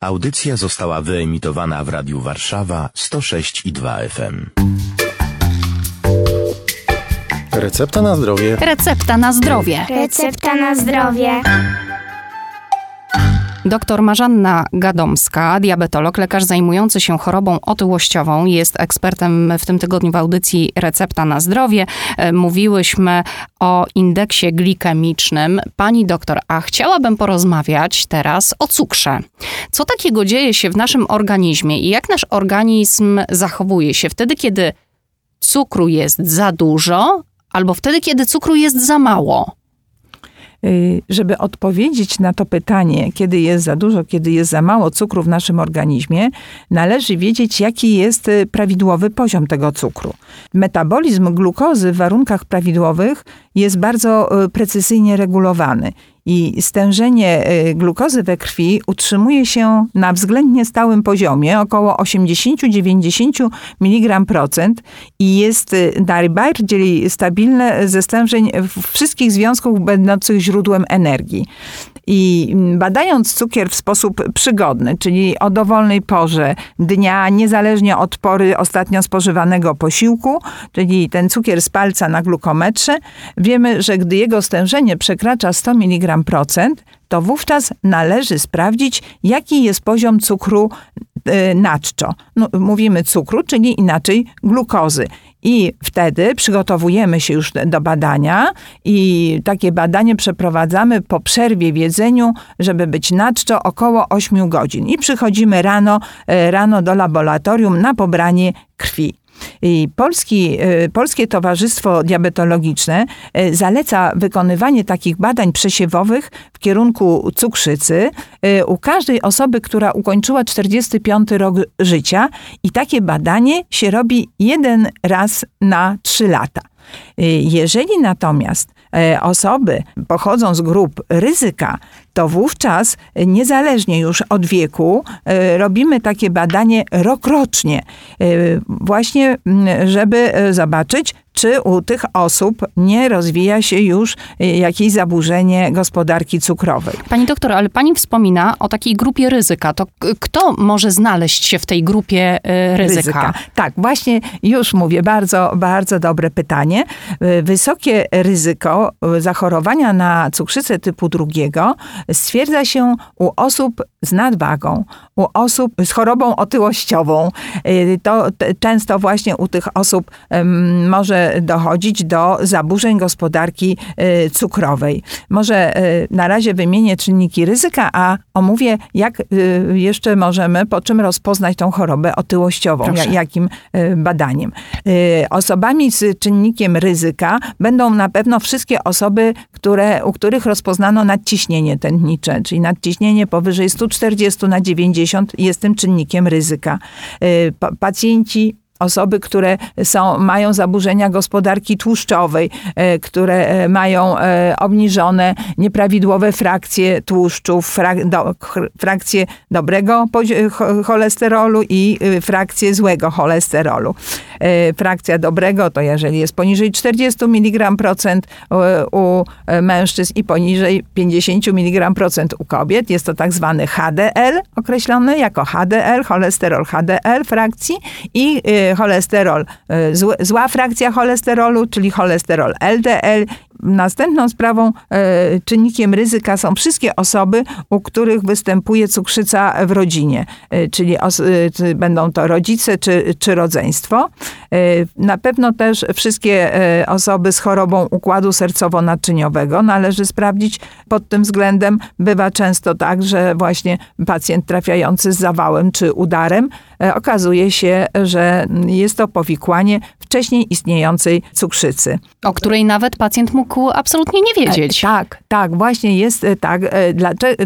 Audycja została wyemitowana w Radiu Warszawa 106 i 2 FM. Recepta na zdrowie. Recepta na zdrowie. Recepta na zdrowie. Dr Marzanna Gadomska, diabetolog, lekarz zajmujący się chorobą otyłościową, jest ekspertem w tym tygodniu w audycji Recepta na zdrowie. E, Mówiłyśmy o indeksie glikemicznym. Pani doktor, a chciałabym porozmawiać teraz o cukrze. Co takiego dzieje się w naszym organizmie i jak nasz organizm zachowuje się wtedy, kiedy cukru jest za dużo, albo wtedy, kiedy cukru jest za mało? Y, Żeby odpowiedzieć na to pytanie, kiedy jest za dużo, kiedy jest za mało cukru w naszym organizmie, należy wiedzieć, jaki jest y, prawidłowy poziom tego cukru. Metabolizm glukozy w warunkach prawidłowych jest bardzo y, precyzyjnie regulowany. I stężenie y, glukozy we krwi utrzymuje się na względnie stałym poziomie, około 80-90 mg procent i jest najbardziej stabilne ze stężeń wszystkich związków będących źródłem energii. I badając cukier w sposób przygodny, czyli o dowolnej porze dnia, niezależnie od pory ostatnio spożywanego posiłku, czyli ten cukier z palca na glukometrze, wiemy, że gdy jego stężenie przekracza 100 mg procent, to wówczas należy sprawdzić, jaki jest poziom cukru y, naczczo. No, mówimy cukru, czyli inaczej glukozy. I wtedy przygotowujemy się już do badania i takie badanie przeprowadzamy po przerwie w jedzeniu, żeby być naczczo około 8 godzin. I przychodzimy rano, e, rano do laboratorium na pobranie krwi. I Polski, y, Polskie Towarzystwo Diabetologiczne y, zaleca wykonywanie takich badań przesiewowych w kierunku cukrzycy y, u każdej osoby, która ukończyła 45 rok życia i takie badanie się robi jeden raz na 3 lata. Jeżeli natomiast osoby pochodzą z grup ryzyka, to wówczas e, niezależnie już od wieku e, robimy takie badanie rokrocznie, e, właśnie m, żeby e, zobaczyć, czy u tych osób nie rozwija się już e, jakieś zaburzenie gospodarki cukrowej. Pani doktor, ale pani wspomina o takiej grupie ryzyka. To kto może znaleźć się w tej grupie y, ryzyka? Tak, właśnie już mówię, bardzo, bardzo dobre pytanie. Y, Wysokie ryzyko y, zachorowania na cukrzycę typu drugiego stwierdza się u osób z nadwagą, u osób z chorobą otyłościową. Y, To często właśnie u tych osób em, może dochodzić do zaburzeń gospodarki y, cukrowej. Może y, na razie wymienię czynniki ryzyka, a omówię, jak y, jeszcze możemy, po czym rozpoznać tą chorobę otyłościową, Proszę. ja- jakim badaniem. Osobami z czynnikiem ryzyka będą na pewno wszystkie osoby, które, u których rozpoznano nadciśnienie tętnicze, czyli nadciśnienie powyżej 140 na 90 jest tym czynnikiem ryzyka. Pa- Pacjenci Osoby, które są, mają zaburzenia gospodarki tłuszczowej, e, które e, mają e, obniżone, nieprawidłowe frakcje tłuszczów, frak, do, frakcje dobrego cholesterolu i y, frakcje złego cholesterolu. E, Frakcja dobrego to jeżeli jest poniżej 40 mg procent e, u e, mężczyzn i poniżej 50 mg procent u kobiet. Jest to tak zwany HDL, określony jako HDL, cholesterol HDL frakcji i cholesterol, zła frakcja cholesterolu, czyli cholesterol LDL. Następną sprawą, y, czynnikiem ryzyka są wszystkie osoby, u których występuje cukrzyca w rodzinie, y, czyli czy będą to rodzice czy, czy rodzeństwo. Na pewno też wszystkie osoby z chorobą układu sercowo-naczyniowego należy sprawdzić pod tym względem. Bywa często tak, że właśnie pacjent trafiający z zawałem czy udarem e, okazuje się, że jest to powikłanie wcześniej istniejącej cukrzycy. O której nawet pacjent mógł absolutnie nie wiedzieć. E, Tak, tak, właśnie jest e, tak. E,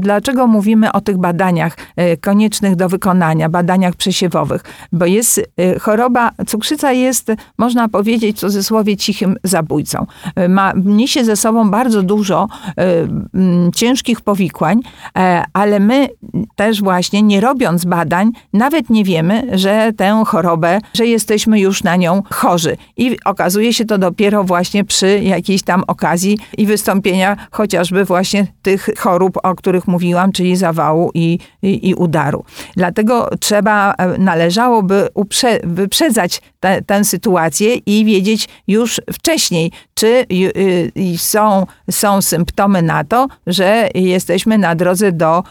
Dlaczego, mówimy o tych badaniach koniecznych do wykonania, badaniach przesiewowych? Bo jest choroba, cukrzyca jest, można powiedzieć w cudzysłowie, cichym zabójcą. Ma, niesie ze sobą bardzo dużo ciężkich powikłań, ale my też właśnie nie robiąc badań, nawet nie wiemy, że tę chorobę, że jesteśmy już na nią chorzy. I okazuje się to dopiero właśnie przy jakiejś tam okazji i wystąpienia chociażby właśnie tych chorób, o których mówiłam, czyli zawału i, i, i udaru. Dlatego trzeba, e, należałoby uprze, wyprzedzać te, tę sytuację i wiedzieć już wcześniej, czy y, są, są symptomy na to, że jesteśmy na drodze do,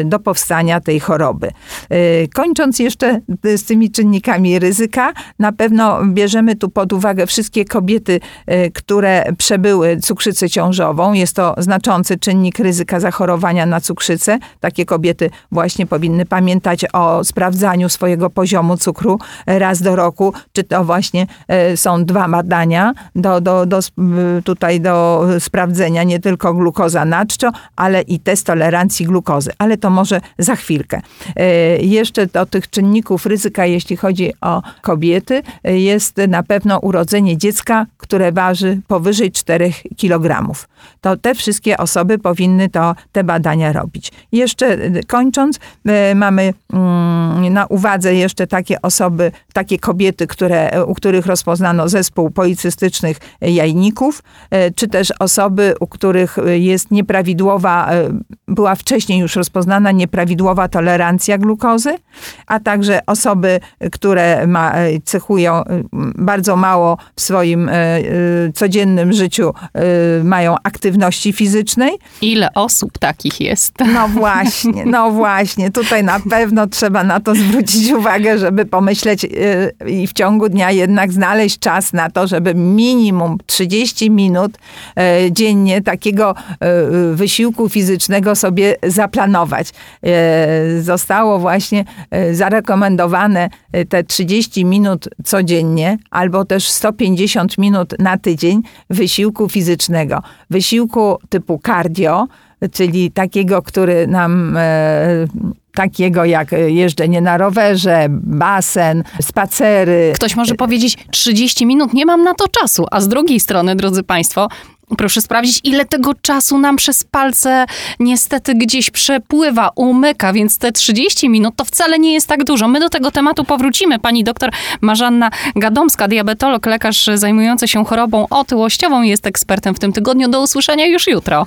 y, do powstania tej choroby. Y, Kończąc jeszcze z tymi czynnikami ryzyka, na pewno bierzemy tu pod uwagę wszystkie kobiety, które przebyły cukrzycę ciążową. Jest to znaczący czynnik ryzyka zachorowania na cukrzycę. Takie kobiety właśnie powinny pamiętać o sprawdzaniu swojego poziomu cukru raz do roku, czy to właśnie y, są dwa badania do, do, do, tutaj do sprawdzenia nie tylko glukoza naczczo, ale i test tolerancji glukozy. Ale to może za chwilkę. Y, Jeszcze do tych czynników ryzyka, jeśli chodzi o kobiety, y, jest na pewno urodzenie dziecka, które waży powyżej 4 kg. To te wszystkie osoby powinny to, te badania robić. Jeszcze kończąc, mamy mm, na uwadze jeszcze takie osoby, takie kobiety, które, u których rozpoznano zespół policystycznych jajników, y, czy też osoby, u których jest nieprawidłowa, y, była wcześniej już rozpoznana nieprawidłowa tolerancja glukozy, a także osoby, które ma, y, cechują bardzo mało w swoim codziennym życiu, mają aktywności fizycznej. Ile osób takich jest? No właśnie, no właśnie. Tutaj na pewno trzeba na to zwrócić uwagę, żeby pomyśleć i w ciągu dnia jednak znaleźć czas na to, żeby minimum 30 minut y, dziennie takiego y, wysiłku fizycznego sobie zaplanować. Y, Zostało właśnie zarekomendowane te 30 minut codziennie albo też 150 minut na tydzień wysiłku fizycznego. Wysiłku typu cardio, czyli takiego, który nam e, takiego jak jeżdżenie na rowerze, basen, spacery. Ktoś może powiedzieć 30 minut, nie mam na to czasu. A z drugiej strony, drodzy Państwo, proszę sprawdzić, ile tego czasu nam przez palce niestety gdzieś przepływa, umyka, więc te 30 minut to wcale nie jest tak dużo. My do tego tematu powrócimy. Pani doktor Marzanna Gadomska, diabetolog, lekarz zajmujący się chorobą otyłościową, jest ekspertem w tym tygodniu. Do usłyszenia już jutro.